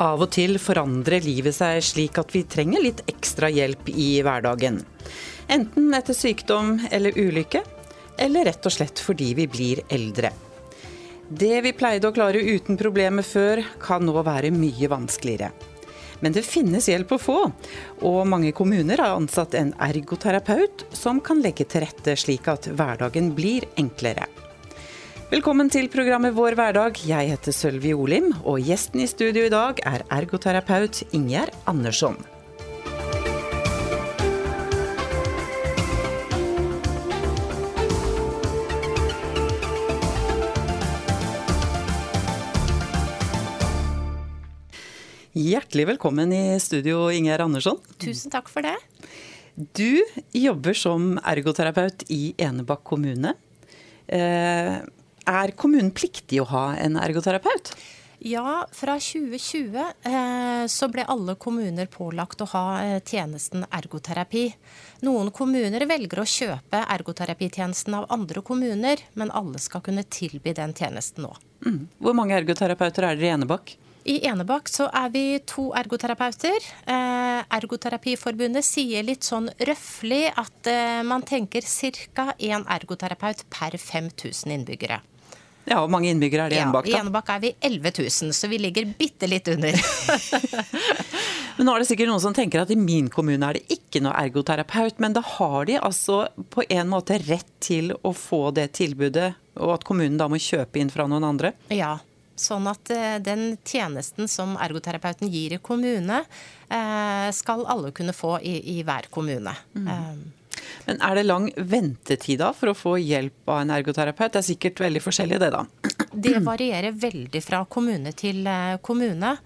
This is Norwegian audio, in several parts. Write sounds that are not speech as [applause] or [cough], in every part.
Av og til forandrer livet seg slik at vi trenger litt ekstra hjelp i hverdagen. Enten etter sykdom eller ulykke, eller rett og slett fordi vi blir eldre. Det vi pleide å klare uten problemer før, kan nå være mye vanskeligere. Men det finnes hjelp å få, og mange kommuner har ansatt en ergoterapeut som kan legge til rette slik at hverdagen blir enklere. Velkommen til programmet Vår hverdag. Jeg heter Sølvi Olim, og gjesten i studio i dag er ergoterapeut Ingjerd Andersson. Hjertelig velkommen i studio, Ingjerd Andersson. Tusen takk for det. Du jobber som ergoterapeut i Enebakk kommune. Eh, er kommunen pliktig å ha en ergoterapeut? Ja, fra 2020 eh, så ble alle kommuner pålagt å ha eh, tjenesten ergoterapi. Noen kommuner velger å kjøpe ergoterapitjenesten av andre kommuner, men alle skal kunne tilby den tjenesten nå. Mm. Hvor mange ergoterapeuter er dere i Enebakk? I Enebakk så er vi to ergoterapeuter. Eh, Ergoterapiforbundet sier litt sånn røftlig at eh, man tenker ca. én ergoterapeut per 5000 innbyggere. Ja, Hvor mange innbyggere er det i Enebakk? Ja, I Enebakk er vi 11 000, så vi ligger bitte litt under. [laughs] men nå er det sikkert noen som tenker at i min kommune er det ikke noe ergoterapeut, men da har de altså på en måte rett til å få det tilbudet, og at kommunen da må kjøpe inn fra noen andre? Ja, Sånn at eh, den tjenesten som ergoterapeuten gir i kommune, eh, skal alle kunne få i, i hver kommune. Mm. Men er det lang ventetid da for å få hjelp av en ergoterapeut? Det er sikkert veldig forskjellig det, da. Det varierer veldig fra kommune til eh, kommune.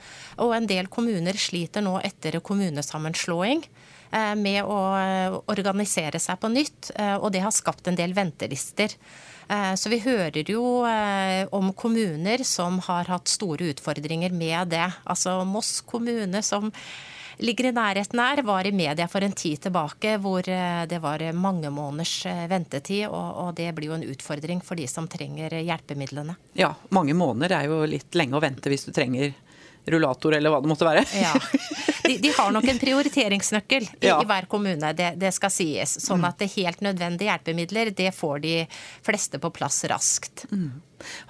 Og en del kommuner sliter nå etter kommunesammenslåing eh, med å eh, organisere seg på nytt, og det har skapt en del ventelister. Så vi hører jo om kommuner som har hatt store utfordringer med det. Altså Moss kommune som ligger i nærheten her, var i media for en tid tilbake hvor eh, det var mange måneders eh, ventetid. Og, det blir jo en utfordring for de som trenger hjelpemidlene. Ja, mange måneder er jo litt lenge å vente hvis du trenger rullator eller hva det måtte være. Ja. De, de har nok en prioriteringsnøkkel i, ja. i hver kommune, det, det, skal sies. Sånn mm. at det helt nødvendige hjelpemidler, det får de fleste på plass raskt. Mm.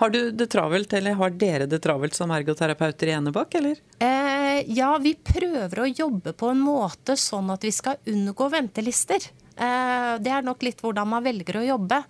Har du det travelt, eller har dere det travelt som ergoterapeuter i Enebakk, eller? Eh, ja, vi prøver å jobbe på en måte sånn at vi skal unngå ventelister. Eh, det er nok litt hvordan man velger å jobbe.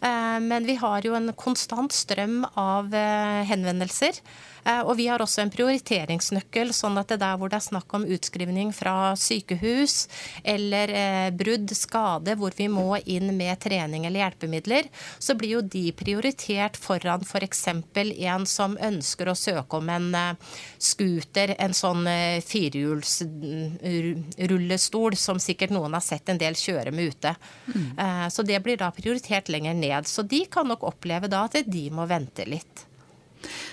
Eh, men vi har jo en konstant strøm av eh, henvendelser. Eh, og vi har også en prioriteringsnøkkel, sånn at det der hvor det er snakk om utskrivning fra sykehus eller eh, brudd, skade, hvor vi må inn med trening eller hjelpemidler, så blir jo de prioritert foran f.eks. For en som ønsker å søke om en eh, scooter, en sånn firehjulsrullestol som sikkert noen har sett en del kjøre med ute. Mm. Så det blir da prioritert lenger ned. Så de kan nok oppleve da at de må vente litt.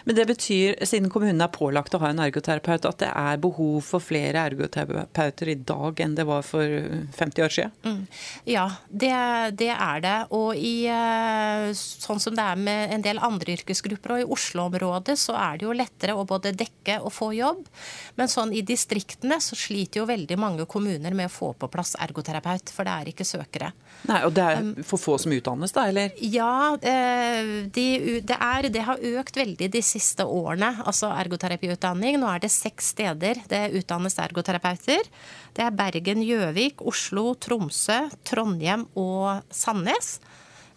Men det betyr, siden kommunen er pålagt å ha en ergoterapeut, at det er behov for flere ergoterapeuter i dag enn det var for 50 år siden? Mm. Ja, det, det, er det. Og i, eh, sånn som det er med en del andre yrkesgrupper, og i Oslo-området, så er det jo lettere å både dekke og få jobb. Men sånn i distriktene så sliter jo veldig mange kommuner med å få på plass ergoterapeut, for det er ikke søkere. Nei, Og det er for få som utdannes, da, eller? Ja, eh, de, det, er, det har økt veldig de siste årene, altså ergoterapiutdanning. Nå er det seks steder det utdannes ergoterapeuter. Det er Bergen, Gjøvik, Oslo, Tromsø, Trondheim og Sandnes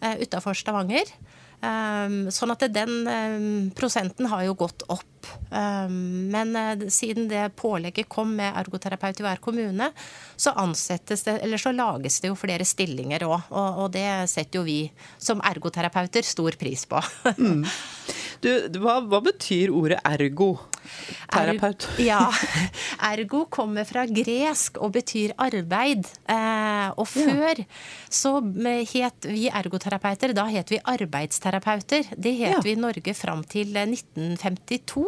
uh, utafor Stavanger. Sånn at den prosenten har jo gått opp. Um, men uh, siden det pålegget kom med ergoterapeut i hver kommune, så ansettes det, eller så lages det jo flere stillinger òg. Og, og, det setter jo vi som ergoterapeuter stor pris på. mm. du, hva, hva, betyr ordet ergo? Terapeut. Er, ja. [laughs] Ergo kommer fra gresk og betyr arbeid. Eh, og før ja. så het vi ergoterapeuter, da het vi arbeidsterapeuter. Det het ja. vi i Norge fram til 1952.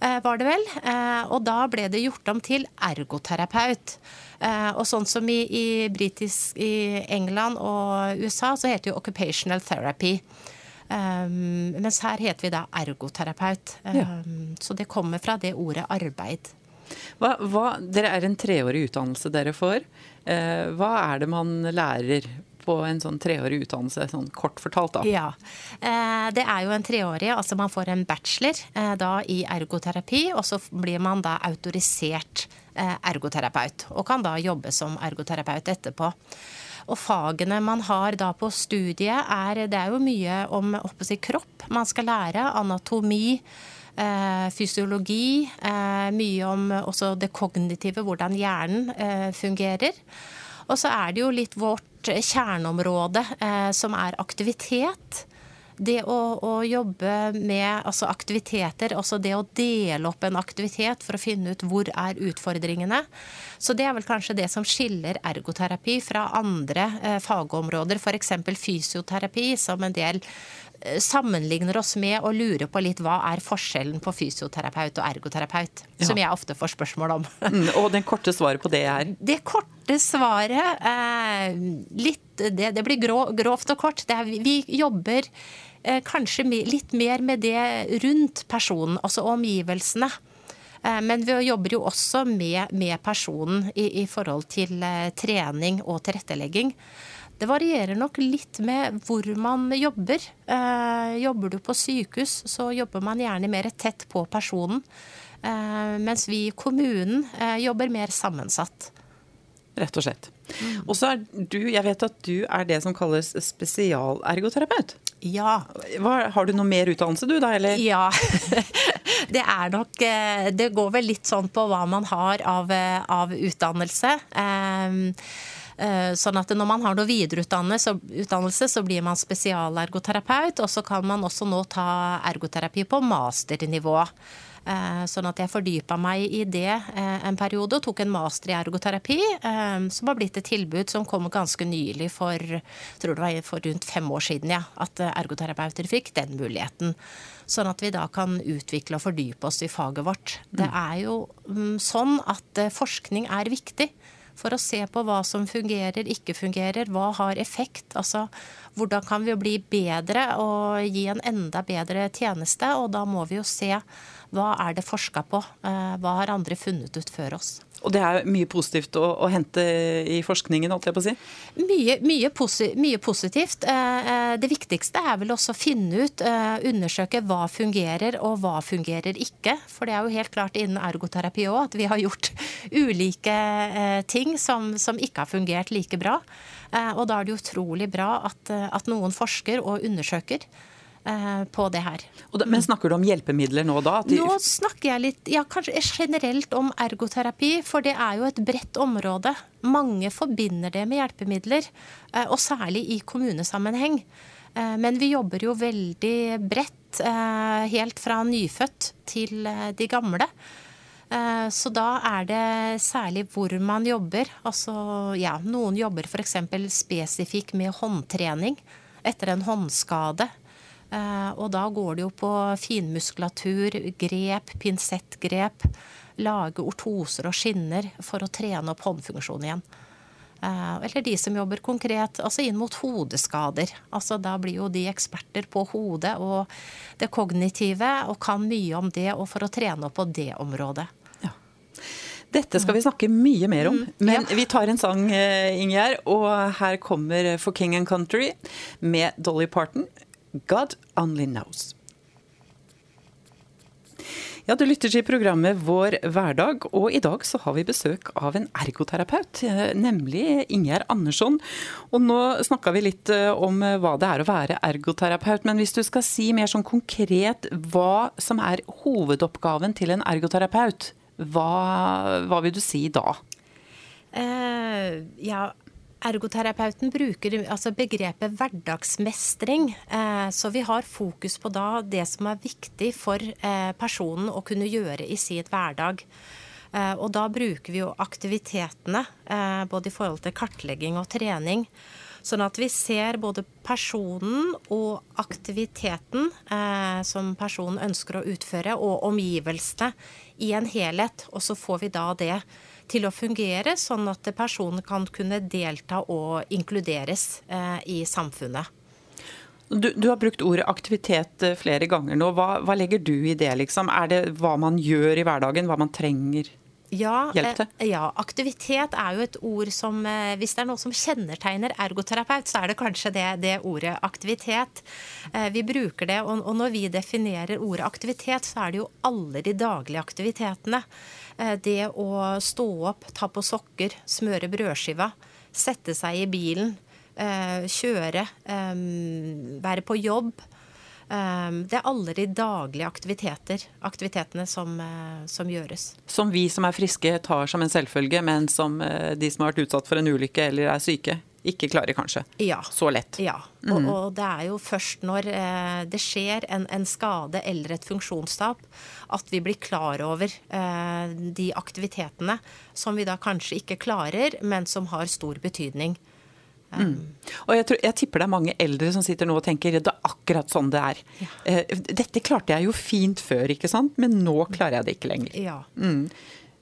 Eh, var det vel. Eh, og da ble det gjort om til ergoterapeut. Eh, og sånn som i, i, britisk, i England og USA, så heter det jo occupational therapy. Um, mens her heter vi da ergoterapeut. Um, ja. Så det kommer fra det ordet arbeid. Hva, hva, dere er en treårig utdannelse dere får. Uh, hva er det man lærer på en sånn treårig utdannelse, sånn kort fortalt? da? Ja, uh, Det er jo en treårig, altså man får en bachelor uh, da i ergoterapi, og så blir man da autorisert ergoterapeut, og kan da jobbe som ergoterapeut etterpå. Og fagene man har da på studiet, er Det er jo mye om si, kropp man skal lære. Anatomi. Eh, fysiologi. Eh, mye om også det kognitive, hvordan hjernen eh, fungerer. Og så er det jo litt vårt kjerneområde, eh, som er aktivitet det å, å, jobbe med altså aktiviteter, altså det å dele opp en aktivitet for å finne ut hvor er utfordringene. Så det er vel kanskje det som skiller ergoterapi fra andre eh, fagområder, f.eks. fysioterapi, som en del eh, sammenligner oss med og lurer på litt hva er forskjellen på fysioterapeut og ergoterapeut. Ja. Som jeg ofte får spørsmål om. [laughs] Mm, og den korte svaret på det er? Det korte svaret eh, litt, det, det, blir grov, grovt og kort. Er, vi jobber Eh, kanskje litt mer med det rundt personen, altså omgivelsene. Eh, men vi jobber jo også med, med personen i, i, forhold til eh, trening og tilrettelegging. Det varierer nok litt med hvor man jobber. jobber du på sykehus, så jobber man gjerne mer tett på personen. mens vi i kommunen jobber mer sammensatt. Rett og slett. Og så er du, jeg vet at du er det som kalles spesialergoterapeut. Ja. Hva, har du noe mer utdannelse du da, eller? Ja. [laughs] Det er nok eh, Det går vel litt sånn på hva man har av, eh, av utdannelse. Eh, sånn at når man har noe videreutdannelse, så blir man spesialergoterapeut. Og så kan man også nå ta ergoterapi på masternivå. Eh, sånn at jeg fordypa meg i det eh, en periode og tok en master i ergoterapi, som har blitt et tilbud som kom ganske nylig for, tror det var for rundt fem år siden, ja, at ergoterapeuter fikk den muligheten. Sånn at vi da kan utvikle og fordype oss i faget vårt. Det mm. er jo mm, sånn at forskning er viktig for å se på hva som fungerer, ikke fungerer, hva har effekt. Altså hvordan kan vi bli bedre og gi en enda bedre tjeneste. Og da må vi jo se hva er det forska på? Eh, hva har andre funnet ut før oss? Og det er mye positivt å, å hente i forskningen, holdt jeg på å si? Mye, mye, posi mye, positivt. Eh, eh, det viktigste er vel også å finne ut, undersøke hva fungerer og hva fungerer ikke. For det er jo helt klart innen ergoterapi òg at vi har gjort [laughs] ulike ting som, som ikke har fungert like bra. Og da er det utrolig bra at, at noen forsker og undersøker. Eh, på det her. Men Snakker du om hjelpemidler nå da? Nå snakker jeg litt, ja, kanskje generelt om ergoterapi, for det er jo et bredt område. Mange forbinder det med hjelpemidler, eh, og særlig i kommunesammenheng. Eh, men vi jobber jo veldig bredt, helt fra nyfødt til de gamle. Så da er det særlig hvor man jobber. Altså, ja, noen jobber f.eks. spesifikt med håndtrening etter en håndskade. Eh, og da går det jo på finmuskulatur, grep, pinsettgrep. Lage ortoser og skinner for å trene opp håndfunksjonen igjen. Eh, eller de som jobber konkret altså inn mot hodeskader. Altså Da blir jo de eksperter på hodet og det kognitive og kan mye om det og for å trene opp på det området. Ja. Dette skal vi snakke mye mer om, mm, men vi tar en sang, eh, Ingjerd. Og her kommer For King and Country med Dolly Parton. God Only Knows. Ja, Du lytter til programmet Vår hverdag, og i dag så har vi besøk av en ergoterapeut, eh, nemlig Ingjerd Andersson. Og nå snakka vi litt eh, om eh, hva det er å være ergoterapeut, men hvis du skal si mer sånn konkret hva som er hovedoppgaven til en ergoterapeut, hva, hva vil du si da? Uh, ja, Ergoterapeuten bruker altså begrepet hverdagsmestring. Eh, så vi har fokus på da det som er viktig for eh, personen å kunne gjøre i sin hverdag. Eh, og da bruker vi jo aktivitetene, både i forhold til kartlegging og trening. Sånn at vi ser både personen og aktiviteten som personen ønsker å utføre, og omgivelsene i en helhet. Og så får vi da det til å fungere, sånn at personen kan kunne delta og inkluderes eh, i samfunnet. Du, du, har brukt ordet aktivitet eh, flere ganger nå. Hva, hva, legger du i det, liksom? Er det hva man gjør i hverdagen, hva man trenger ja? Eh, ja, aktivitet er jo et ord som Hvis det er noe som kjennetegner ergoterapeut, så er det kanskje det, det ordet aktivitet. Vi bruker det, og, og når vi definerer ordet aktivitet, så er det jo alle de daglige aktivitetene. Det å stå opp, ta på sokker, smøre brødskiva, sette seg i bilen Eh, kjøre, eh, være på jobb. Eh, det er alle de daglige aktiviteter, aktivitetene som, som, gjøres. Som vi som er friske tar som en selvfølge, men som de som har vært utsatt for en ulykke eller er syke, ikke klarer kanskje. Ja. Så lett. Ja. Og, mm. og, det er jo først når eh, det skjer en, en, skade eller et funksjonstap, at vi blir klar over eh, de aktivitetene som vi da kanskje ikke klarer, men som har stor betydning. Mm. Og jeg, tror, jeg, tipper det er mange eldre som sitter nå og tenker det er akkurat sånn det er. Ja. Eh, dette klarte jeg jo fint før, ikke sant? men nå klarer jeg det ikke lenger. Ja. Mm.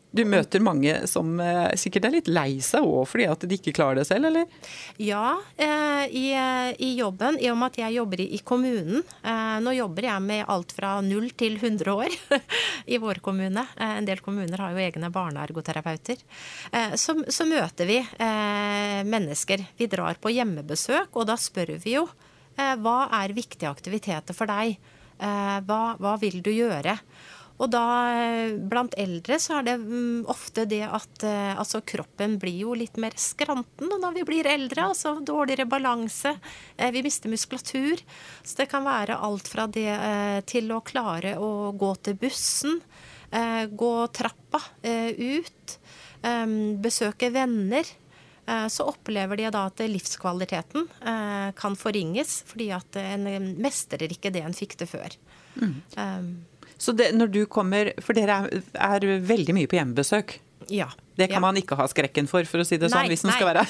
Du møter mange som eh, sikkert er litt lei seg òg fordi at de ikke klarer det selv, eller? Ja, eh, i, eh, i, jobben, i og med at jeg jobber i, i kommunen. Eh, nå jobber jeg med alt fra 0 til 100 år [laughs] i vår kommune. Eh, en del kommuner har jo egne barneergoterapeuter. Eh, så, så, møter vi mennesker. Vi drar på hjemmebesøk, og da spør vi jo hva er viktige aktiviteter for deg? Hva, hva vil du gjøre? Og da, eh, blant eldre, så er det mm, ofte det at eh, altså, kroppen blir jo litt mer skranten når vi blir eldre. Altså dårligere balanse. Eh, vi mister muskulatur. Så det kan være alt fra det til å klare å gå til bussen, gå trappa ut, besøke venner så opplever de da at livskvaliteten kan forringes, fordi at en mestrer ikke det en fikk til før. Mm. Så det, når du kommer For dere er, er veldig mye på hjemmebesøk? Ja. Det kan ja. man ikke ha skrekken for, for å si det sånn, hvis man skal være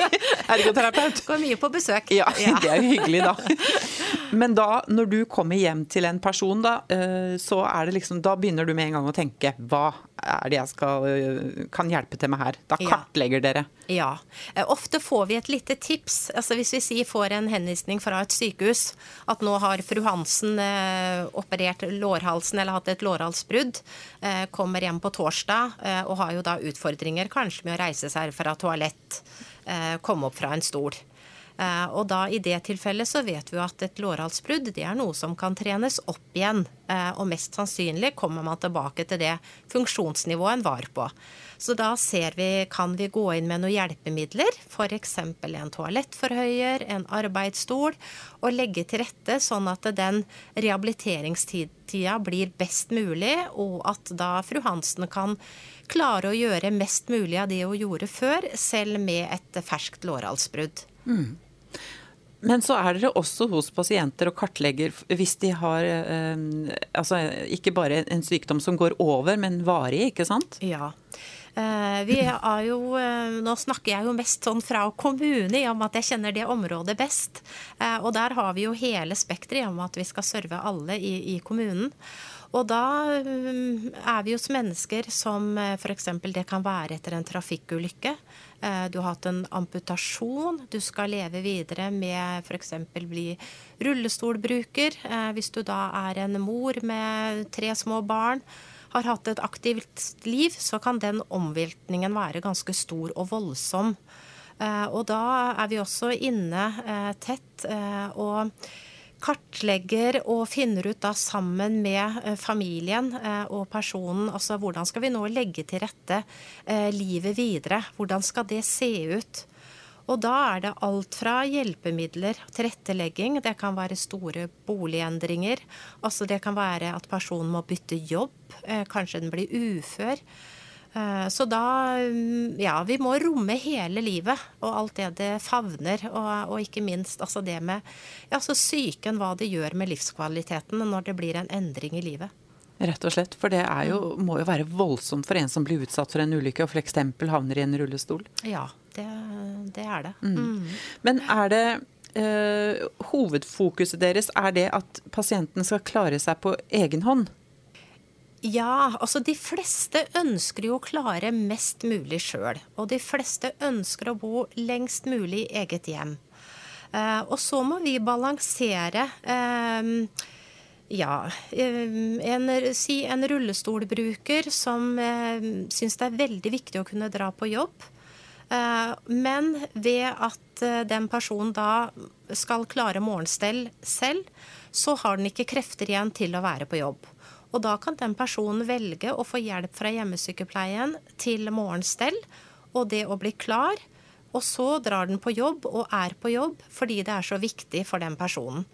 [laughs] ergoterapeut. Går mye på besøk. Ja, ja, [laughs] det er jo hyggelig, da. [laughs] Men da, når du kommer hjem til en person, da, eh, så er det liksom Da begynner du med en gang å tenke Hva er det jeg skal, eh, kan hjelpe til med her? Da kartlegger dere. Ja. Eh, ofte får vi et lite tips. Altså Hvis vi sier får en henvisning fra et sykehus at nå har fru Hansen operert lårhalsen eller hatt et lårhalsbrudd, kommer hjem på torsdag og har jo da utfordringer kanskje med å reise seg fra toalett, eh, komme opp fra en stol. Eh, og da i det tilfellet så vet vi jo at et lårhalsbrudd det er noe som kan trenes opp igjen. Eh, og mest sannsynlig kommer man tilbake til det funksjonsnivået en var på. Så da ser vi, kan vi gå inn med noen hjelpemidler, f.eks. en toalettforhøyer, en arbeidsstol, og legge til rette sånn at den rehabiliteringstida blir best mulig, og at da fru Hansen kan klare å gjøre mest mulig av det hun gjorde før, selv med et ferskt lårhalsbrudd. Mm. Men så er dere også hos pasienter og kartlegger hvis de har eh, altså ikke bare en sykdom som går over, men varig, ikke sant? Ja. Eh, vi er jo, eh, nå snakker jeg jo mest sånn fra kommune, i og med at jeg kjenner det området best. Eh, og der har vi jo hele spekteret i og med at vi skal serve alle i, i kommunen. Og da er vi hos mennesker som f.eks. det kan være etter en trafikkulykke. Du har hatt en amputasjon. Du skal leve videre med f.eks. bli rullestolbruker. Hvis du da er en mor med tre små barn har hatt et aktivt liv, så kan den omveltningen være ganske stor og voldsom. Eh, og da er vi også inne eh, tett eh, og kartlegger og finner ut da sammen med familien og personen altså hvordan skal vi nå legge til rette livet videre. Hvordan skal det se ut? Og da er det alt fra hjelpemidler, tilrettelegging, det kan være store boligendringer. Altså det kan være at personen må bytte jobb, eh, kanskje den blir ufør. Eh, så da mm, Ja, vi må romme hele livet og alt det det favner. Og, og ikke minst altså det med ja, så psyken, hva det gjør med livskvaliteten når det blir en endring i livet. Rett og slett. For det jo, må jo være voldsomt for en som blir utsatt for en ulykke og f.eks. havner i en rullestol. Ja, det, det er det. Mm. Mm. Men er det eh, hovedfokuset deres er det at pasienten skal klare seg på egen hånd? Ja, altså de fleste ønsker jo å klare mest mulig sjøl. Og de fleste ønsker å bo lengst mulig i eget hjem. Eh, og så må vi balansere eh, ja, en, si en rullestolbruker som eh, syns det er veldig viktig å kunne dra på jobb. Eh, men ved at eh, den personen da skal klare morgenstell selv, så har den ikke krefter igjen til å være på jobb. Og da kan den personen velge å få hjelp fra hjemmesykepleien til morgenstell og det å bli klar. Og så drar den på jobb og er på jobb fordi det er så viktig for den personen.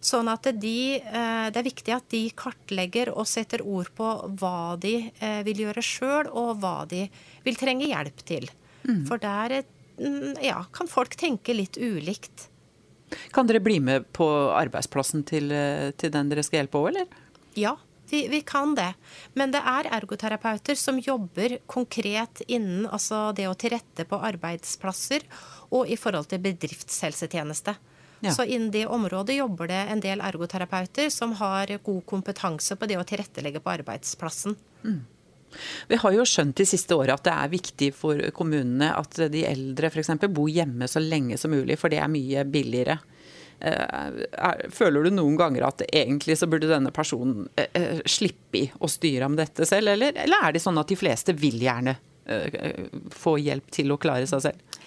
Sånn at de, eh, Det er viktig at de kartlegger og setter ord på hva de eh, vil gjøre sjøl, og hva de vil trenge hjelp til. Mm. For der mm, ja, kan folk tenke litt ulikt. Kan dere bli med på arbeidsplassen til, eh, til den dere skal hjelpe òg, eller? Ja, vi, vi, kan det. Men det er ergoterapeuter som jobber konkret innen altså det å tilrette på arbeidsplasser og i forhold til bedriftshelsetjeneste. Ja. Så innen det området jobber det en del ergoterapeuter som har god kompetanse på det å tilrettelegge på arbeidsplassen. Mm. Vi har jo skjønt de siste åra at det er viktig for kommunene at de eldre f.eks. bor hjemme så lenge som mulig, for det er mye billigere. Eh, føler du noen ganger at egentlig så burde denne personen eh, eh, slippe i å styre med dette selv, eller, eller er det sånn at de fleste vil gjerne få hjelp til å klare seg selv?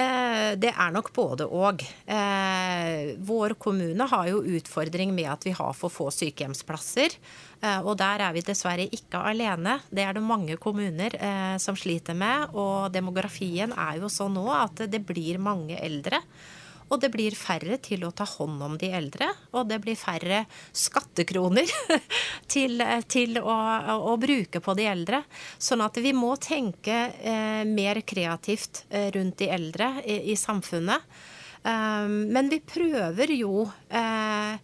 Eh, det er nok både og. Eh, vår kommune har jo utfordring med at vi har for få sykehjemsplasser. Eh, og der er vi dessverre ikke alene. Det er det mange kommuner som sliter med. Og demografien er jo sånn nå at det blir mange eldre. Og det blir færre til å ta hånd om de eldre. Og det blir færre skattekroner [laughs] til, til å, å, bruke på de eldre. Sånn at vi må tenke eh, mer kreativt eh, rundt de eldre i, i samfunnet. Um, men vi prøver jo eh,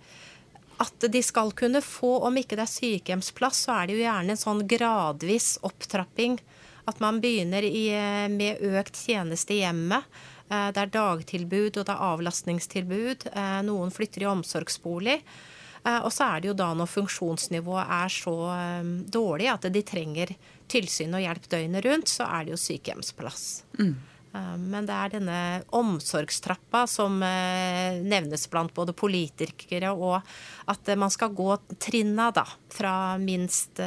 at de skal kunne få, om ikke det er sykehjemsplass, så er det jo gjerne en sånn gradvis opptrapping. At man begynner i, eh, med økt tjeneste i hjemmet. Eh, det er dagtilbud og det er avlastningstilbud. Eh, noen flytter i omsorgsbolig. Eh, og så er det jo da når funksjonsnivået er så dårlig at de trenger tilsyn og hjelp døgnet rundt, så er det jo sykehjemsplass. Mm. Men det er denne omsorgstrappa som nevnes blant både politikere, og at man skal gå trinna da, fra minst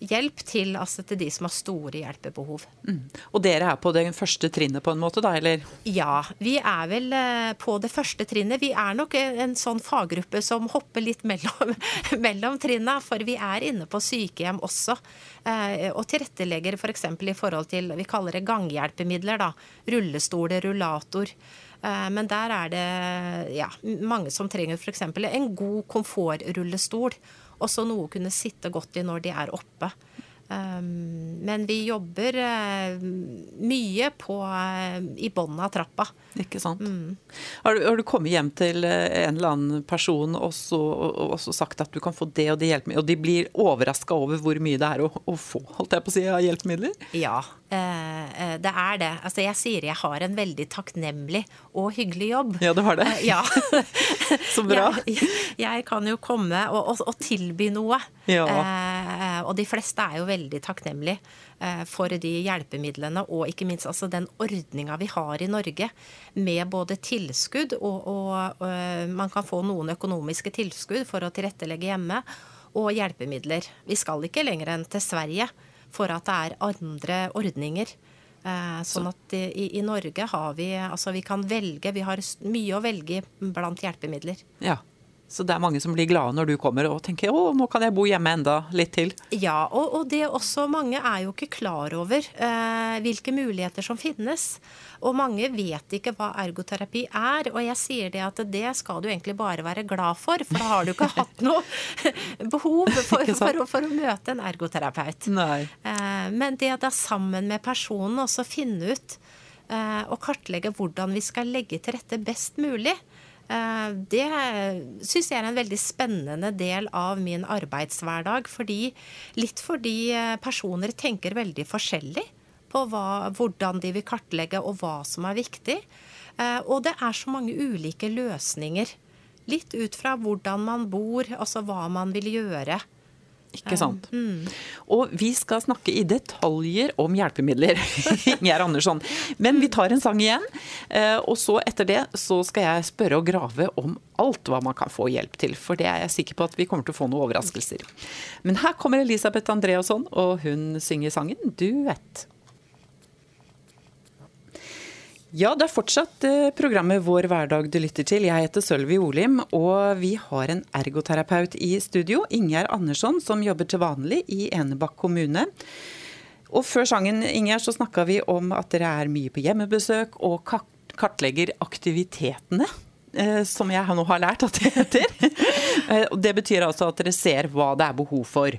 hjelp til, altså til de som har store hjelpebehov. Mm. Og dere er på det første trinnet på en måte, da, eller? Ja, vi er vel eh, på det første trinnet. Vi er nok en sånn faggruppe som hopper litt mellom, [laughs] mellom trinna, for vi er inne på sykehjem også. Eh, og tilrettelegger f.eks. For i forhold til vi kaller det ganghjelpemidler. da, Rullestoler, rullator. Eh, men der er det ja, mange som trenger f.eks. en god komfortrullestol også noe å kunne sitte godt i når de er oppe. Um, men vi jobber uh, mye på, uh, i bunnen av trappa. Ikke sant. Mm. Har, du, har, du, kommet hjem til uh, en eller annen person og så, og, og så sagt at du kan få det og det hjelpemidler, og de blir overraska over hvor mye det er å, å, få holdt jeg på å si, av hjelpemidler? Ja, det er det. Altså, jeg sier jeg har en veldig takknemlig og hyggelig jobb. Ja, du har det? ja. [laughs] så bra. [laughs] Jeg, jeg, kan jo komme og, og tilby noe. Ja. Og de fleste er jo veldig takknemlige eh, for de hjelpemidlene og ikke minst altså den ordninga vi har i Norge med både tilskudd og, og, og eh, man kan få noen økonomiske tilskudd for å tilrettelegge hjemme, og hjelpemidler. Vi skal ikke lenger enn til Sverige for at det er andre ordninger. Eh, sånn at i, i, Norge har vi altså vi kan velge, vi har mye å velge blant hjelpemidler. Ja. Så det er mange som blir glade når du kommer og tenker å, nå kan jeg bo hjemme enda litt til. Ja, og, og det også mange er jo ikke klar over eh, hvilke muligheter som finnes. Og mange vet ikke hva ergoterapi er. Og jeg sier det at det skal du egentlig bare være glad for, for da har du ikke [laughs] hatt noe [laughs] behov for, for, for, å møte en ergoterapeut. Eh, men det da sammen med personen også finne ut eh, og kartlegge hvordan vi skal legge til rette best mulig. Eh, det syns jeg er en veldig spennende del av min arbeidshverdag. Fordi, litt fordi eh, personer tenker veldig forskjellig på hva, hvordan de vil kartlegge og hva som er viktig. Eh, og det er så mange ulike løsninger. Litt ut fra hvordan man bor, altså hva man vil gjøre. Ikke sant. Mm. Og vi skal snakke i detaljer om hjelpemidler, [laughs] Ingjerd Andersson. Men vi tar en sang igjen. Eh, og så etter det så skal jeg spørre og grave om alt hva man kan få hjelp til. For det er jeg sikker på at vi kommer til å få noen overraskelser. Men her kommer Elisabeth Andreasson, og hun synger sangen 'Duett'. Ja, det er fortsatt eh, programmet Vår hverdag du lytter til. Jeg heter Sølvi Olim, og vi har en ergoterapeut i studio, Ingjerd Andersson, som jobber til vanlig i Enebakk kommune. Og før sangen, Ingjerd, så snakka vi om at dere er mye på hjemmebesøk og kartlegger aktivitetene som jeg nå har lært at det heter. [laughs] Eh, det betyr altså at dere ser hva det er behov for.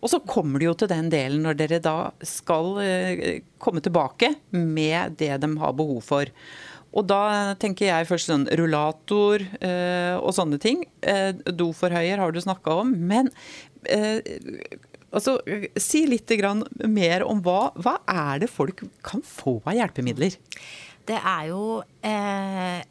Og så kommer det jo til den delen når dere da skal eh, komme tilbake med det de har behov for. Og da tenker jeg først sånn rullator og sånne ting. Doforhøyer har du snakka om. Men altså, si litt mer om hva, hva er det folk kan få av hjelpemidler? Det er jo eh,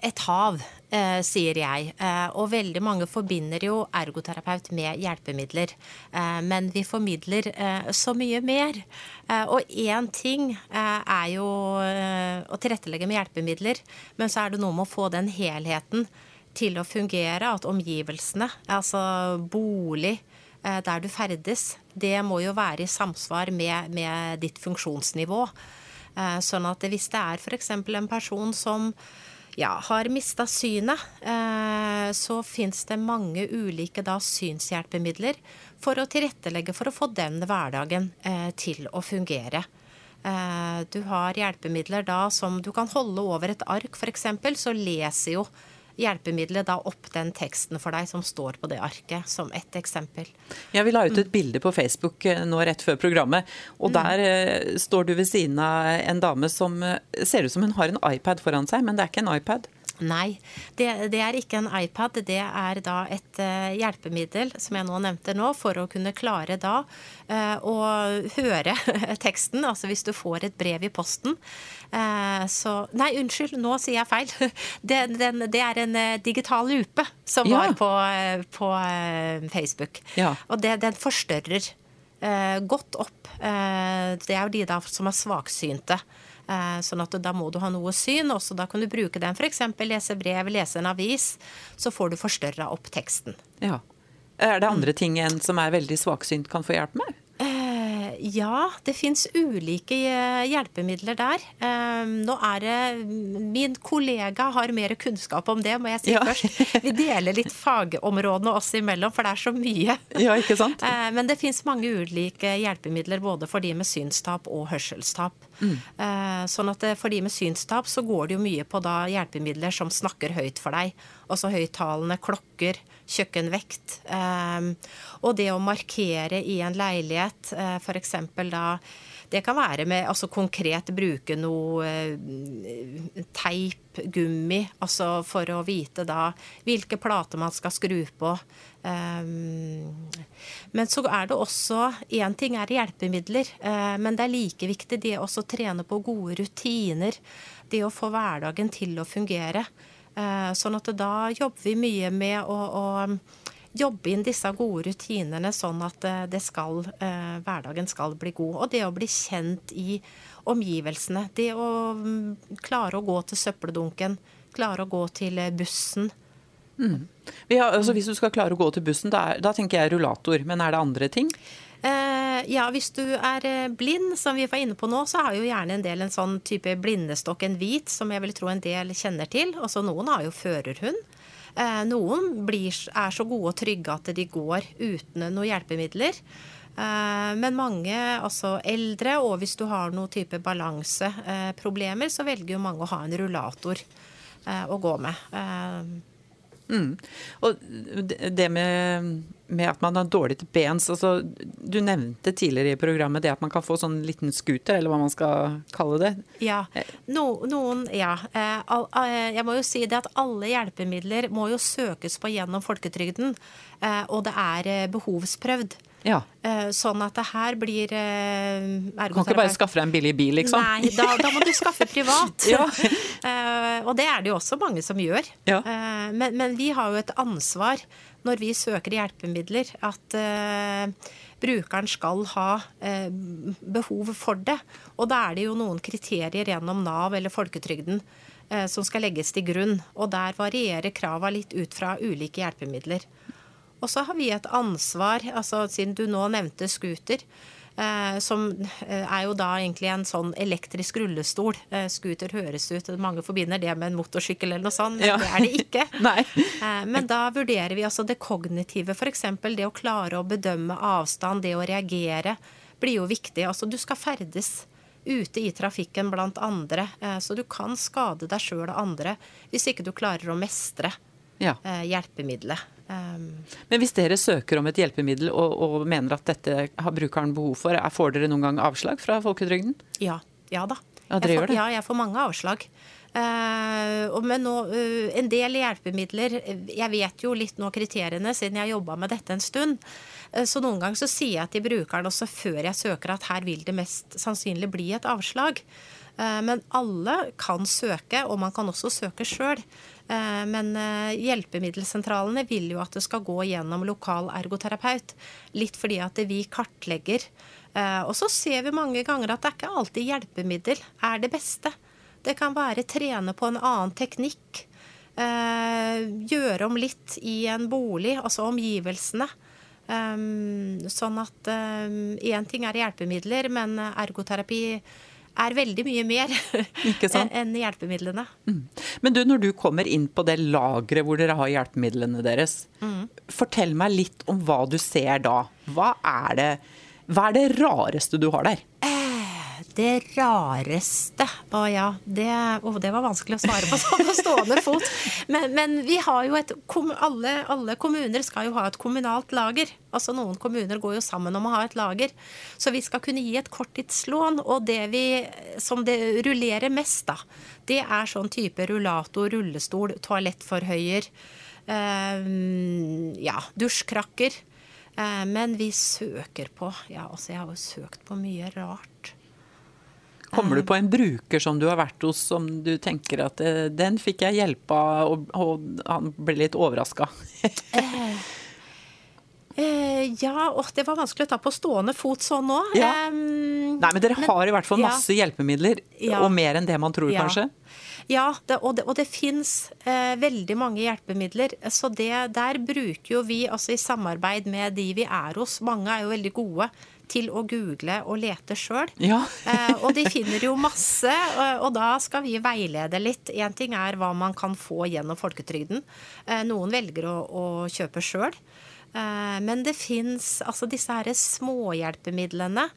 et hav, eh, sier jeg. Eh, og veldig mange forbinder jo ergoterapeut med hjelpemidler. Eh, men vi formidler eh, så mye mer. Eh, og én ting er jo å tilrettelegge med hjelpemidler, men så er det noe med å få den helheten til å fungere. At omgivelsene, altså bolig, der du ferdes, det må jo være i samsvar med, med ditt funksjonsnivå. Eh, sånn at hvis det er f.eks. en person som ja, har mista synet, eh, så fins det mange ulike da, synshjelpemidler for å tilrettelegge for å få den hverdagen eh, til å fungere. Du har hjelpemidler da som du kan holde over et ark, f.eks. Så leser jo hjelpemiddelet da opp den teksten for deg som står på det arket, som ett eksempel. Ja, Vi la ut et bilde på Facebook eh, nå rett før programmet, og mm. der uh, står du ved siden av en dame som uh, ser ut som hun har en iPad foran seg, men det er ikke en iPad. Nei, det, det, er ikke en iPad. Det er da et uh, hjelpemiddel, som jeg nå nevnte nå, for å kunne klare da uh, å høre [laughs] teksten. Altså hvis du får et brev i posten, uh, så Nei, unnskyld, nå sier jeg feil. [laughs] Det, den, det er en digital lupe som ja. var på, på Facebook. Ja. Og det, den forstørrer godt opp. det er jo de da som er svaksynte. Eh, sånn at da må du ha noe syn. Også da kan du bruke den f.eks. lese brev, lese en avis. Så får du forstørra opp teksten. Ja. Er det andre ting en som er veldig svaksynt kan få hjelp med? Ja, det fins ulike eh, hjelpemidler der. Nå er det Min kollega har mer kunnskap om det, må jeg si ja. først. Vi deler litt fagområdene oss imellom, for det er så mye. Ja, ikke sant? Eh, men det fins mange ulike hjelpemidler både for de med synstap og hørselstap. Mm. Eh, sånn at for de med synstap så går det jo mye på da hjelpemidler som snakker høyt for deg. Også høyttalende klokker kjøkkenvekt. Ehm, og det å markere i en leilighet, uh, f.eks. da det kan være med altså konkret bruke noe eh, teip, gummi, altså for å vite da hvilke plater man skal skru på. Um, men så er det også Én ting er hjelpemidler, uh, men det er like viktig det å trene på gode rutiner. Det å få hverdagen til å fungere. Eh, sånn at da jobber vi mye med å, å jobbe inn disse gode rutinene, sånn at eh, skal, eh, hverdagen skal bli god. Og det å bli kjent i omgivelsene. Det å mm, klare å gå til søppeldunken, klare å gå til bussen. Mm. Har, altså, hvis du skal klare å gå til bussen, da, er, da tenker jeg rullator. Men er det andre ting? Eh, ja, hvis du er eh, blind, som vi var inne på nå, så har jo gjerne en del en sånn type blindestokk, en hvit, som jeg vil tro en del kjenner til. Også noen har jo førerhund. Eh, noen blir, er så gode og trygge at de går uten noen hjelpemidler. Men mange, altså eldre, og hvis du har noen type balanseproblemer, så velger jo mange å ha en rullator å gå med. Mm. Og det med, med, at man har dårlig til bens altså, Du nevnte tidligere i programmet det at man kan få sånn liten scooter, eller hva man skal kalle det. Ja. No, noen Ja. Eh, eh, jeg må jo si det at alle hjelpemidler må jo søkes på gjennom folketrygden, eh, og det er behovsprøvd. Ja. Eh, sånn at det her blir ergoterapeut eh, Kan ikke bare skaffe deg en billig bil, liksom? Nei, da, da må du skaffe privat. [laughs] ja. Eh, og det er det jo også mange som gjør. Ja. Men, men, vi har jo et ansvar når vi søker hjelpemidler, at brukeren skal ha eh, behov for det. Og da er det jo noen kriterier gjennom Nav eller folketrygden eh, som skal legges til grunn. Og der varierer krava litt ut fra ulike hjelpemidler. Og så har vi et ansvar, altså siden du nå nevnte scooter. Eh, som eh, er jo da egentlig en sånn elektrisk rullestol. Eh, scooter høres ut Mange forbinder det med en motorsykkel eller noe sånt, men ja. det er det ikke. [laughs] eh, men da vurderer vi altså det kognitive, f.eks. det å klare å bedømme avstand, det å reagere, blir jo viktig. Altså du skal ferdes ute i trafikken blant andre, eh, så du kan skade deg sjøl og andre hvis ikke du klarer å mestre ja. Eh, hjelpemiddelet. Um, Men hvis dere søker om et hjelpemiddel og, og, mener at dette har brukeren behov for, får dere noen gang avslag fra folketrygden? Ja. Ja da. Ja, gjør det? Ja, jeg får mange avslag. Uh, men nå, uh, en del hjelpemidler Jeg vet jo litt nå kriteriene, siden jeg jobba med dette en stund. Uh, så noen ganger så sier jeg til brukeren også før jeg søker at her vil det mest sannsynlig bli et avslag. Men alle kan søke, og man kan også søke sjøl. Eh, men eh, hjelpemiddelsentralene vil jo at det skal gå gjennom lokal ergoterapeut. Litt fordi at vi kartlegger. Eh, og så ser vi mange ganger at det er ikke alltid hjelpemiddel er det beste. Det kan være trene på en annen teknikk. Gjøre om litt i en bolig, altså omgivelsene. Sånn at én ting er hjelpemidler, men ergoterapi er veldig mye mer [laughs] enn hjelpemidlene. Mm. Men du, når du kommer inn på det lageret hvor dere har hjelpemidlene deres, mm. fortell meg litt om hva du ser da. Hva er det, hva er det rareste du har der? Eh, det rareste Å ja, det, oh, det, var vanskelig å svare på [laughs] sånn på stående fot. Men, men, vi har jo et alle, alle, kommuner skal jo ha et kommunalt lager. Altså Noen kommuner går jo sammen om å ha et lager. Så vi skal kunne gi et korttidslån. Og det vi, som det rullerer mest, da, det er sånn type rullator, rullestol, toalettforhøyer. Eh, ja, dusjkrakker. Eh, men vi søker på Ja, altså jeg har jo søkt på mye rart. Kommer du på en bruker som du har vært hos som du tenker at eh, den fikk jeg hjelp av, og, og han ble litt overraska? eh, eh, ja, og det var vanskelig å ta på stående fot sånn nå. Ja. Um, Nei, men dere men, har i hvert fall masse ja. hjelpemidler, ja. og mer enn det man tror, kanskje? Ja, det, og det, og det fins eh, veldig mange hjelpemidler. Så det, der bruker jo vi, altså i samarbeid med de vi er hos, mange er jo veldig gode til å google og lete sjøl. Ja. [laughs] eh, og de finner jo masse, og, og, da skal vi veilede litt. Én ting er hva man kan få gjennom folketrygden. Eh, noen velger å, å kjøpe sjøl. Eh, men det fins altså disse her småhjelpemidlene.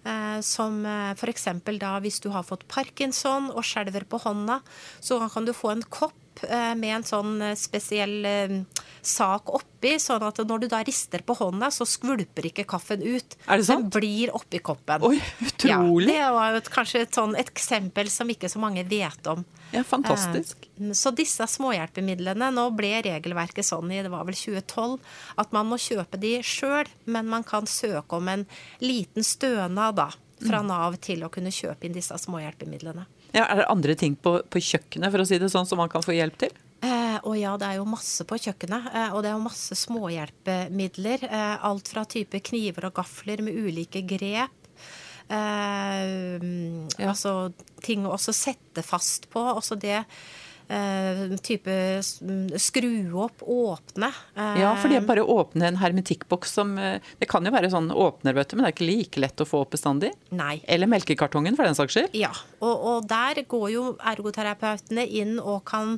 Eh, som eh, f.eks. da hvis du har fått parkinson og skjelver på hånda, så kan du få en kopp Eh, med en sånn eh, spesiell eh, sak oppi, sånn at når du da rister på hånda, så skvulper ikke kaffen ut. Er det sant? Den blir oppi koppen. Oi, utrolig. Ja, det var et, kanskje et sånn eksempel som ikke så mange vet om. Ja, fantastisk. Så disse småhjelpemidlene Nå ble regelverket sånn i det var vel 2012 at man må kjøpe de sjøl, men man kan søke om en liten stønad da, fra mm. Nav til å kunne kjøpe inn disse småhjelpemidlene. Ja, er det andre ting på, på, kjøkkenet for å si det sånn, som man kan få hjelp til? Eh, og ja, det er jo masse på kjøkkenet. Eh, og det er jo masse småhjelpemidler. Eh, alt fra type kniver og gafler med ulike grep. Eh, ja. Altså ting å også sette fast på. Også det Uh, type skru opp, åpne. Ja, for det er bare å åpne en hermetikkboks som uh, Det kan jo være sånn åpner, vet du, men det er ikke like lett å få opp bestandig. Nei. Eller melkekartongen, for den saks skyld. Ja, og, og der går jo ergoterapeutene inn og kan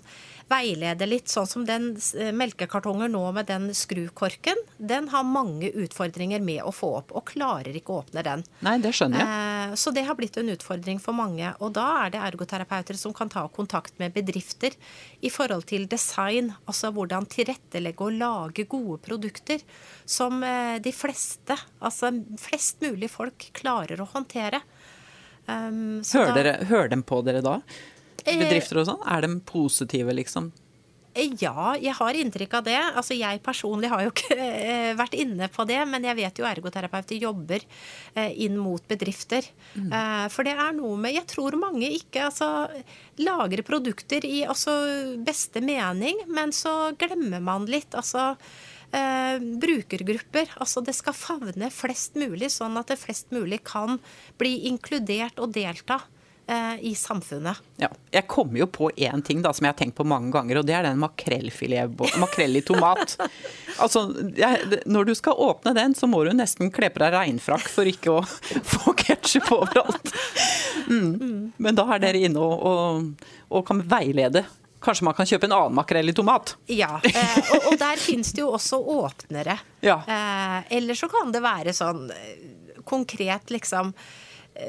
veilede litt. Sånn som den eh, melkekartongen nå med den skrukorken. Den har mange utfordringer med å få opp, og klarer ikke å åpne den. Nei, det skjønner jeg. Eh, så det har blitt en utfordring for mange. Og da er det ergoterapeuter som kan ta kontakt med bedrifter i forhold til design. Altså hvordan tilrettelegge og lage gode produkter som eh, de fleste, altså flest mulig folk, klarer å håndtere. Um, hører, dere, hører dem på dere da? Eh, bedrifter og sånn? Er de positive, liksom? Eh, ja, jeg har inntrykk av det. Altså, jeg personlig har jo ikke [laughs] eh, vært inne på det, men jeg vet jo ergoterapeuter jobber inn mot bedrifter. Mm. For det er noe med Jeg tror mange ikke altså, lager produkter i altså, beste mening, men så glemmer man litt. Altså eh, brukergrupper. Altså det skal favne flest mulig, sånn at det flest mulig kan bli inkludert og delta eh, i samfunnet. Ja, jeg kommer jo på én ting da, som jeg har tenkt på mange ganger, og det er den. [laughs] Makrell i tomat. altså, jeg, når du skal åpne den, så må du nesten kle på deg regnfrakk for ikke å [laughs] få ketsjup overalt. Mm. Men da er dere inne og, og, og kan veilede Kanskje man kan kjøpe en annen makrell i tomat? Ja, eh, og, og, der finnes det jo også åpnere. Ja. Eh, eller så kan det være sånn eh, konkret, liksom eh,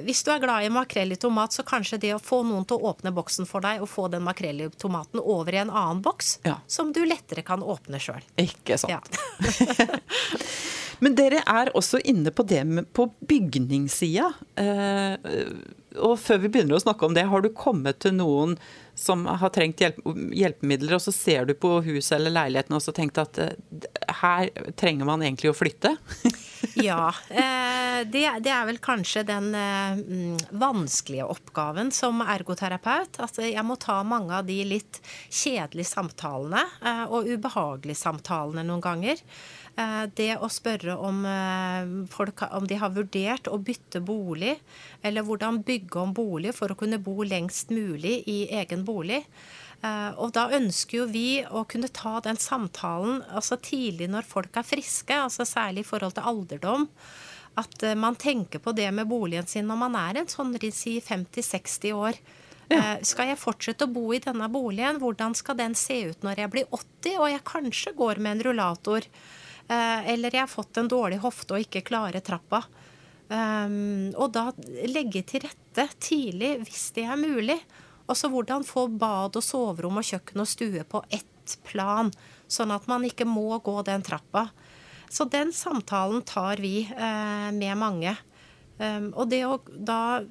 hvis du er glad i makrell i tomat, så kanskje det å få noen til å åpne boksen for deg, og få den makrell i tomaten over i en annen boks, ja. som du lettere kan åpne sjøl. Ikke sant. Ja. [laughs] Men dere er også inne på det med, på bygningssida. Eh, og før vi begynner å snakke om det, har du kommet til noen som har trengt hjelp, hjelpemidler, og så ser du på huset eller leiligheten og så tenkt at eh, her trenger man egentlig å flytte? [laughs] ja. Eh, det, er vel kanskje den eh, vanskelige oppgaven som ergoterapeut. At jeg må ta mange av de litt kjedelige samtalene eh, og ubehagelige samtalene noen ganger. Det å spørre om folk om de har vurdert å bytte bolig, eller hvordan bygge om bolig for å kunne bo lengst mulig i egen bolig. Eh, og da ønsker jo vi å kunne ta den samtalen altså tidlig når folk er friske, altså særlig i forhold til alderdom. At man tenker på det med boligen sin når man er en sånn si 50-60 år. Ja. Skal jeg fortsette å bo i denne boligen? Hvordan skal den se ut når jeg blir 80 og jeg kanskje går med en rullator? Eh, eller jeg har fått en dårlig hofte og ikke klarer trappa. Og da legge til rette tidlig, hvis det er mulig. Også hvordan få bad og soverom og kjøkken og stue på ett plan, sånn at man ikke må gå den trappa. Så den samtalen tar vi eh, med mange. Um, og det å da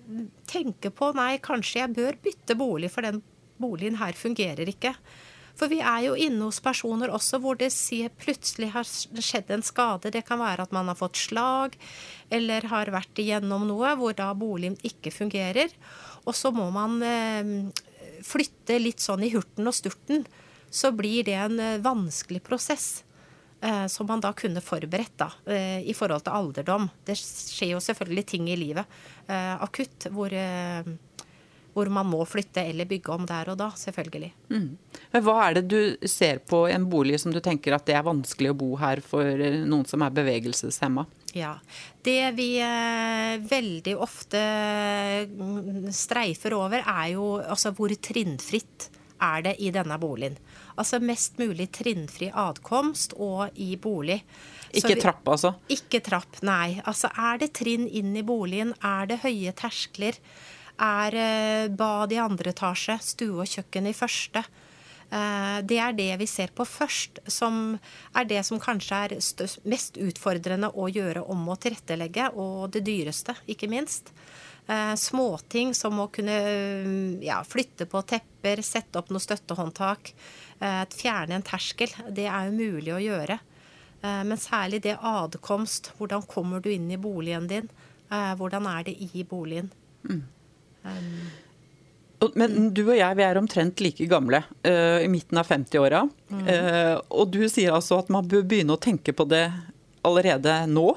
tenke på nei, kanskje jeg bør bytte bolig, for den boligen her fungerer ikke. For vi er jo inne hos personer også hvor det plutselig har skjedd en skade. Det kan være at man har fått slag eller har vært igjennom noe hvor da boligen ikke fungerer. Og så må man eh, flytte litt sånn i hurten og sturten. Så blir det en eh, vanskelig prosess. Eh, som man da kunne forberedt da, i forhold til alderdom. Det skjer jo selvfølgelig ting i livet akutt hvor hvor man må flytte eller bygge om der og da, selvfølgelig. Mm. Hva er det du ser på en bolig som du tenker at det er vanskelig å bo her for noen som er bevegelseshemma? Ja. Det vi eh, veldig ofte mm, streifer over, er jo altså hvor trinnfritt er det i denne boligen. Altså mest mulig trinnfri adkomst og i bolig. Ikke vi, trapp, altså? Ikke trapp, nei. Altså er det trinn inn i boligen, er det høye terskler, er eh, bad i andre etasje, stue og kjøkken i første. Eh, det er det vi ser på først, som er det som kanskje er mest utfordrende å gjøre om å tilrettelegge, og det dyreste, ikke minst. Eh, småting som å kunne ja, flytte på tepper, sette opp noe støttehåndtak, fjerne en terskel. Det er jo mulig å gjøre. Men særlig det adkomst. Hvordan kommer du inn i boligen din? Hvordan er det i boligen? Mm. Um, men du og jeg vi er omtrent like gamle, uh, i midten av 50-åra. Mm. Uh, og du sier altså at man bør begynne å tenke på det allerede nå?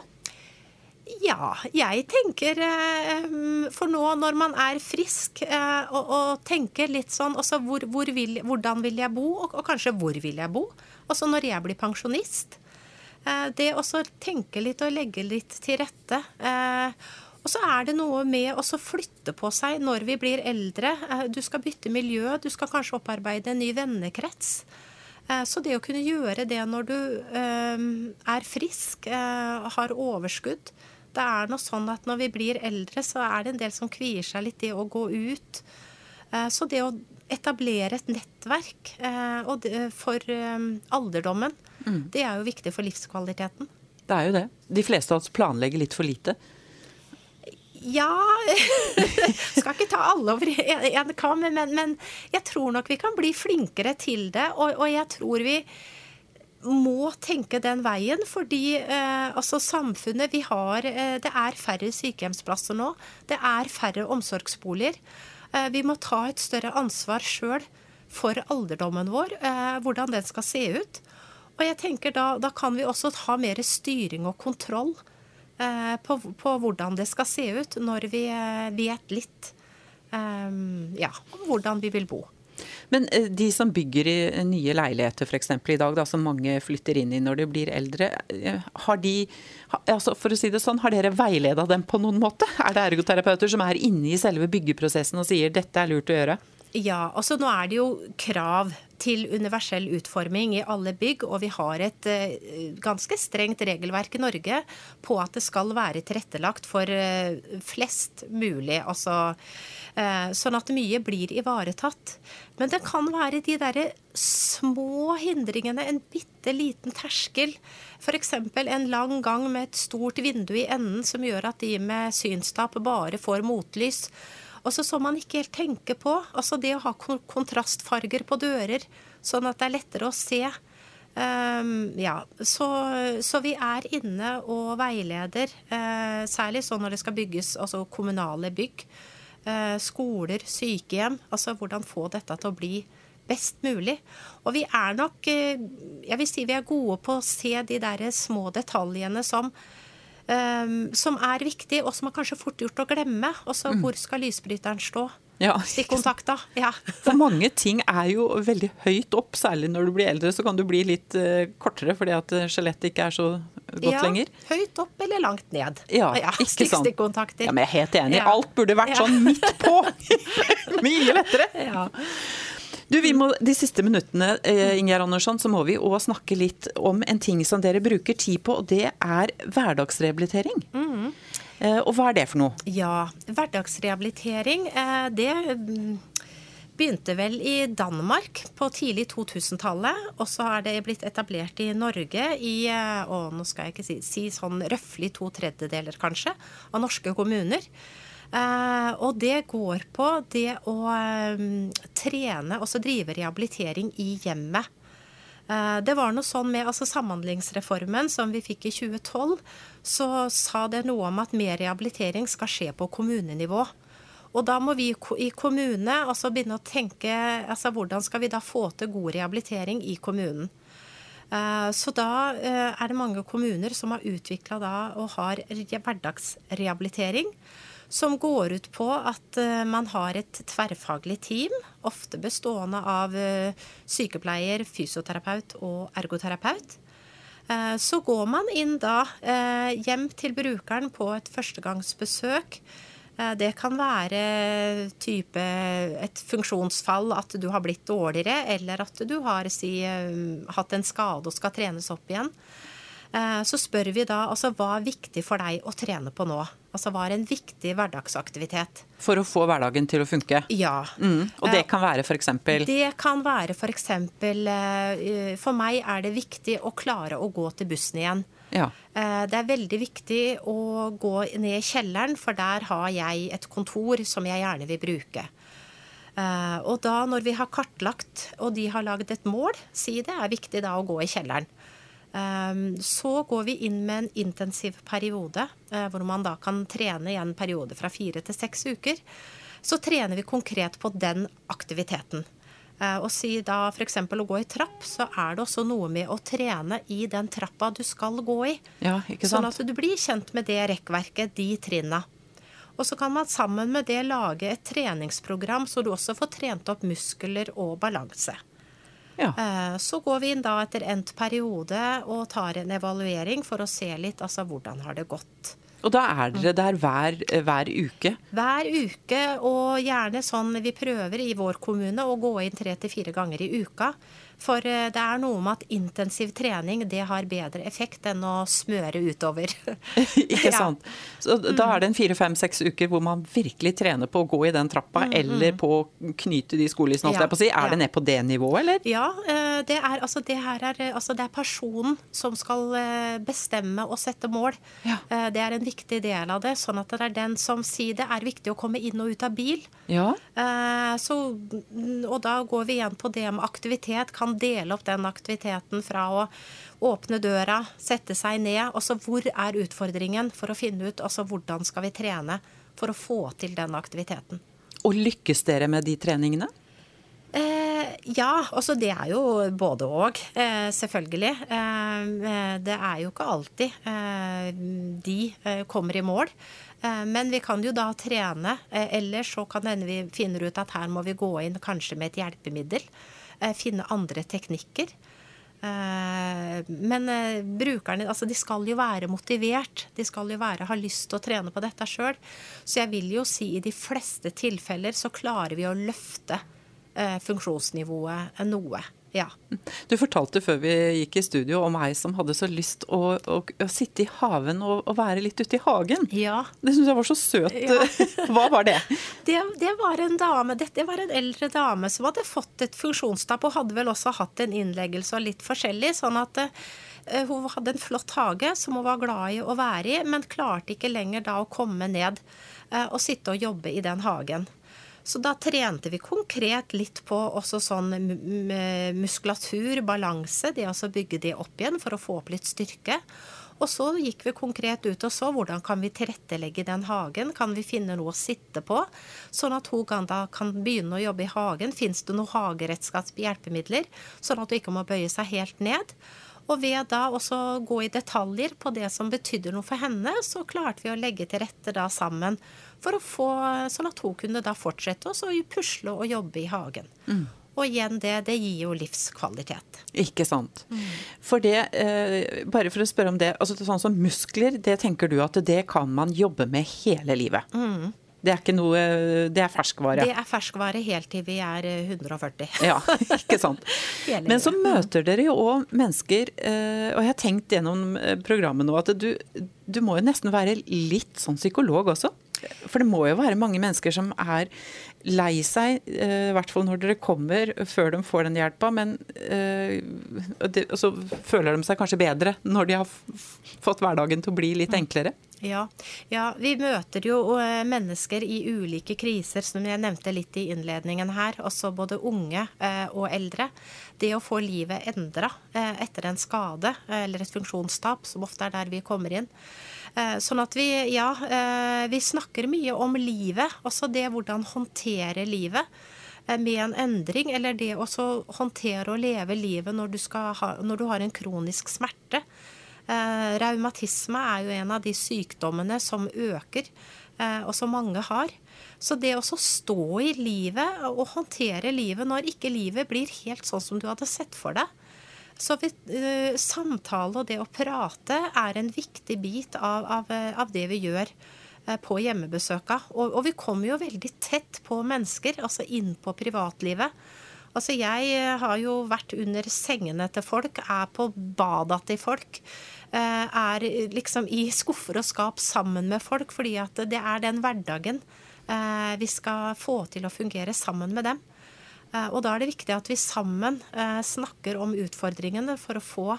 Ja, jeg tenker uh, For nå når man er frisk og, og, tenker litt sånn altså hvor, hvor vil, Hvordan vil jeg bo, og, og, kanskje hvor vil jeg bo? Også når jeg blir pensjonist. Det å tenke litt og legge litt til rette. Og så er det noe med å flytte på seg når vi blir eldre. Eh, du skal bytte miljø, du skal kanskje opparbeide en ny vennekrets. Eh, så det å kunne gjøre det når du eh, er frisk, har overskudd Det er noe sånn at når vi blir eldre, så er det en del som kvier seg litt det å gå ut. Så det å etablere et nettverk for alderdommen, mm. det er jo viktig for livskvaliteten. Det er jo det. De fleste av oss planlegger litt for lite. Ja [laughs] Skal ikke ta alle over en kam, men, men, jeg tror nok vi kan bli flinkere til det. Og, og jeg tror vi må tenke den veien, fordi eh, altså samfunnet vi har eh, Det er færre sykehjemsplasser nå. Det er færre omsorgsboliger. Eh, vi må ta et større ansvar sjøl for alderdommen vår, eh, hvordan den skal se ut. Og jeg tenker da, da kan vi også ha mer styring og kontroll på, på, hvordan det skal se ut, når vi eh, vet litt um, ja, om hvordan vi vil bo. Men eh, de som bygger i nye leiligheter f.eks. i dag, da, som mange flytter inn i når de blir eldre, eh, har de altså for å si det sånn, har dere veileda dem på noen måte? Er det ergoterapeuter som er inne i selve byggeprosessen og sier dette er lurt å gjøre? Ja, altså nå er det jo krav til universell utforming i alle bygg, og vi har et uh, ganske strengt regelverk i Norge på at det skal være tilrettelagt for uh, flest mulig. Altså uh, sånn at mye blir ivaretatt. Men det kan være de derre små hindringene, en bitte liten terskel. F.eks. en lang gang med et stort vindu i enden som gjør at de med synstap bare får motlys. Altså Som man ikke helt tenker på. Altså Det å ha kontrastfarger på dører, sånn at det er lettere å se. Um, ja, så, så, vi er inne og veileder, uh, særlig sånn når det skal bygges altså kommunale bygg. Uh, skoler, sykehjem. Altså hvordan få dette til å bli best mulig. Og vi er nok uh, Jeg vil si vi er gode på å se de der små detaljene som um, som er viktig, og som er kanskje fort gjort å glemme. Også mm. hvor skal lysbryteren stå? Ja, Stikkontakta. Ja. [laughs] For mange ting er jo veldig høyt opp, særlig når du blir eldre. Så kan du bli litt uh, kortere fordi at eh, skjelettet ikke er så godt ja, lenger. Høyt opp eller langt ned. Ja, ja ikke sant. Stikkontakter. Ja, men jeg er helt enig. Alt burde vært sånn midt på! [laughs] Mye lettere. Ja. Du, vi må, De siste minuttene Inger Ingjerd Andersson, så må vi også snakke litt om en ting som dere bruker tid på, og det er hverdagsrehabilitering. Mm. Eh, og hva er det for noe? Ja, hverdagsrehabilitering, eh, det mm, begynte vel i Danmark på tidlig 2000-tallet. Og så er det blitt etablert i Norge i å, nå skal jeg ikke si, si sånn røftlig to tredjedeler, kanskje, av norske kommuner. Eh, og det går på det å eh, trene, også drive rehabilitering i hjemmet. Eh, det var noe sånn med altså Samhandlingsreformen som vi fikk i 2012, så sa det noe om at mer rehabilitering skal skje på kommunenivå. Og da må vi i kommune altså begynne å tenke altså hvordan skal vi da få til god rehabilitering i kommunen. Så da er det mange kommuner som har utvikla og har hverdagsrehabilitering som går ut på at eh, man har et tverrfaglig team, ofte bestående av eh, sykepleier, fysioterapeut og ergoterapeut. Eh, så går man inn da hjem til brukeren på et førstegangsbesøk. Det kan være type et funksjonsfall, at du har blitt dårligere, eller at du har si, hatt en skade og skal trenes opp igjen. Så spør vi da altså hva er viktig for deg å trene på nå? Altså hva er en viktig hverdagsaktivitet. For å få hverdagen til å funke? Ja. Mm. Og det kan være f.eks.? Det kan være f.eks. For, eh, for meg er det viktig å klare å gå til bussen igjen. Ja. Eh, det er veldig viktig å gå ned i kjelleren, for der har jeg et kontor som jeg gjerne vil bruke. Eh, og da når vi har kartlagt, og de har lagd et mål, si det er viktig da å gå i kjelleren. Ehm, så går vi inn med en intensiv periode, eh, hvor man da kan trene i en periode fra fire til seks uker. Så trener vi konkret på den aktiviteten. Eh, og si da f.eks. å gå i trapp, så er det også noe med å trene i den trappa du skal gå i. Ja? Sånn at du blir kjent med det rekkverket, de trinna. Og så kan man sammen med det lage et treningsprogram, så du også får trent opp muskler og balanse. Ja. Eh, så går vi inn da etter endt periode og tar en evaluering for å se litt altså hvordan har det gått. Og da er dere der hver, hver, uke? Hver uke, og gjerne sånn vi prøver i vår kommune å gå inn tre til fire ganger i uka. For eh, det er noe med at intensiv trening det har bedre effekt enn å smøre utover. [laughs] Ikke sant. Så da er det en fire-fem-seks uker hvor man virkelig trener på å gå i den trappa, mm, eller mm. på å knyte de skolissene, ja, si. Er ja. det ned på det nivået, eller? Ja, eh, det er, altså, det er, altså, det er personen som skal eh, bestemme og sette mål. Ja. Det er en viktig del av det. Sånn at det er den som sier det er viktig å komme inn og ut av bil. Ja. Så, og da går vi igjen på det med aktivitet. Kan kan dele opp den aktiviteten fra å åpne døra, sette seg ned. Altså hvor er utfordringen for å finne ut altså hvordan skal vi trene for å få til den aktiviteten. Og lykkes dere med de treningene? Eh, Ja, altså det er jo både og, eh, selvfølgelig. Eh, det er jo ikke alltid eh, de eh, kommer i mål. Eh, men vi kan jo da trene. Eh, Eller så kan det hende vi finner ut at her må vi gå inn kanskje med et hjelpemiddel. Finne andre teknikker. Men brukerne altså de skal jo være motivert. De skal jo være, ha lyst til å trene på dette sjøl. Så jeg vil jo si i de fleste tilfeller så klarer vi å løfte Eh, funksjonsnivået noe. Ja. Du fortalte før vi gikk i studio om ei som hadde så lyst å, å, å sitte i haven og, å være litt ute i hagen. Ja. Det syns jeg var så søt. Ja. [laughs] Hva var det? det? det? var en dame, Dette var en eldre dame som hadde fått et funksjonstap og hadde vel også hatt en innleggelse og litt forskjellig. sånn at uh, hun hadde en flott hage som hun var glad i å være i, men klarte ikke lenger da å komme ned uh, og sitte og jobbe i den hagen. Så da trente vi konkret litt på også sånn muskulatur, balanse, det å bygge det opp igjen for å få opp litt styrke. Og så gikk vi konkret ut og så hvordan kan vi tilrettelegge den hagen. Kan vi finne noe å sitte på, sånn at hun kan, da kan begynne å jobbe i hagen. Fins det noen hageredskapshjelpemidler, sånn at hun ikke må bøye seg helt ned. Og ved da også gå i detaljer på det som betydde noe for henne, så klarte vi å legge til rette da sammen for å få sånn at hun kunne da fortsette å pusle og jobbe i hagen. Mm. Og igjen, det, det, gir jo livskvalitet. Ikke sant. Mm. For det, eh, bare for å spørre om det, altså sånn som muskler, det tenker du at det kan man jobbe med hele livet? Mm. Det er ikke noe Det er ferskvare? Det er ferskvare helt til vi er 140. Eh, ja, ikke sant. [laughs] Men så møter dere jo òg mennesker, eh, og jeg har tenkt gjennom eh, programmet nå at du, du må jo nesten være litt sånn psykolog også? For det må jo være mange mennesker som er lei seg, i hvert fall når dere kommer, før de får den hjelpa. Men og så føler de seg kanskje bedre når de har fått hverdagen til å bli litt enklere. Ja. ja. vi møter jo eh, mennesker i ulike kriser, som jeg nevnte litt i innledningen her. Også både unge eh, og eldre. Det å få livet endra eh, etter en skade eller et funksjonstap, som ofte er der vi kommer inn. Sånn at vi, ja, vi snakker mye om livet. Også det hvordan håndtere livet med en endring, eller det å håndtere og leve livet når du, ha, når du har en kronisk smerte. Eh, raumatisme er jo en av de sykdommene som øker, eh, og som mange har. Så det å stå i livet og håndtere livet når ikke livet blir helt sånn som du hadde sett for deg. Så vi, uh, samtale og det å prate er en viktig bit av, av, av det vi gjør uh, på hjemmebesøka. Og, og, vi kommer jo veldig tett på mennesker, altså inn på privatlivet. Altså jeg har jo vært under sengene til folk, er på bada til folk. Eh, er liksom i skuffer og skap sammen med folk, fordi at det er den hverdagen eh, vi skal få til å fungere sammen med dem. Eh, og da er det viktig at vi sammen snakker om utfordringene for å få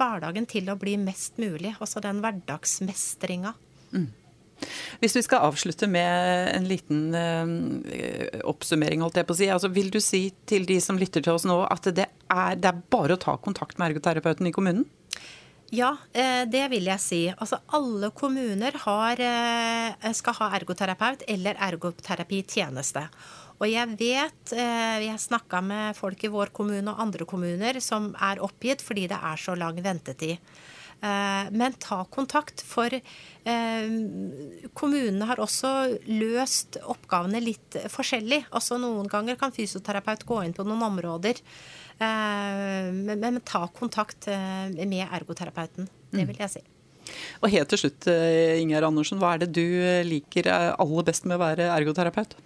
hverdagen til å bli mest mulig. Altså den hverdagsmestringa. Mm. Hvis vi skal avslutte med en liten øh, oppsummering, holdt jeg på å si. Altså, vil du si til de som lytter til oss nå, at det er, det er bare å ta kontakt med ergoterapeuten i kommunen? Ja, eh, det vil jeg si. Altså alle kommuner har, eh, skal ha ergoterapeut eller ergoterapitjeneste. Og jeg vet, vi jeg snakka med folk i vår kommune og andre kommuner som er oppgitt fordi det er så lang ventetid. Men ta kontakt, for kommunene har også løst oppgavene litt forskjellig. Altså Noen ganger kan fysioterapeut gå inn på noen områder Eh, men, ta kontakt eh, med ergoterapeuten. Det vil jeg si. Og helt til slutt, eh, Ingjerd Andersen, hva er det du liker aller best med å være ergoterapeut?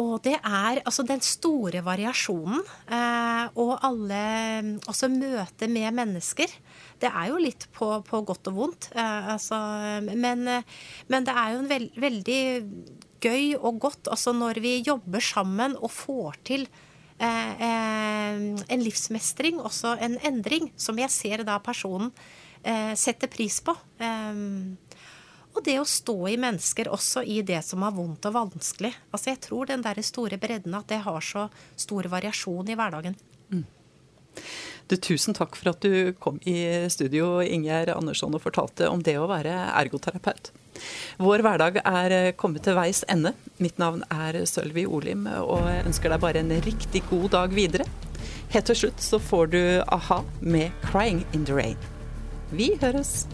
Og det er altså den store variasjonen. og alle Også møtet med mennesker. Det er jo litt på, på godt og vondt. altså, men, men, det er jo en veld, veldig gøy og godt altså når vi jobber sammen og får til Eh, eh, en livsmestring, også en endring, som jeg ser da personen eh, setter pris på. Og det å stå i mennesker også i det som er vondt og vanskelig. Altså Jeg tror den der store bredden at det har så stor variasjon i hverdagen. Mm. Du, tusen takk for at du kom i studio, Ingjerd Andersson, og fortalte om det å være ergoterapeut. Vår hverdag er kommet til veis ende. Mitt navn er Sølvi Olim, og jeg ønsker deg bare en riktig god dag videre. Helt til slutt så får du a-ha med 'Crying in the Rain'. Vi høres!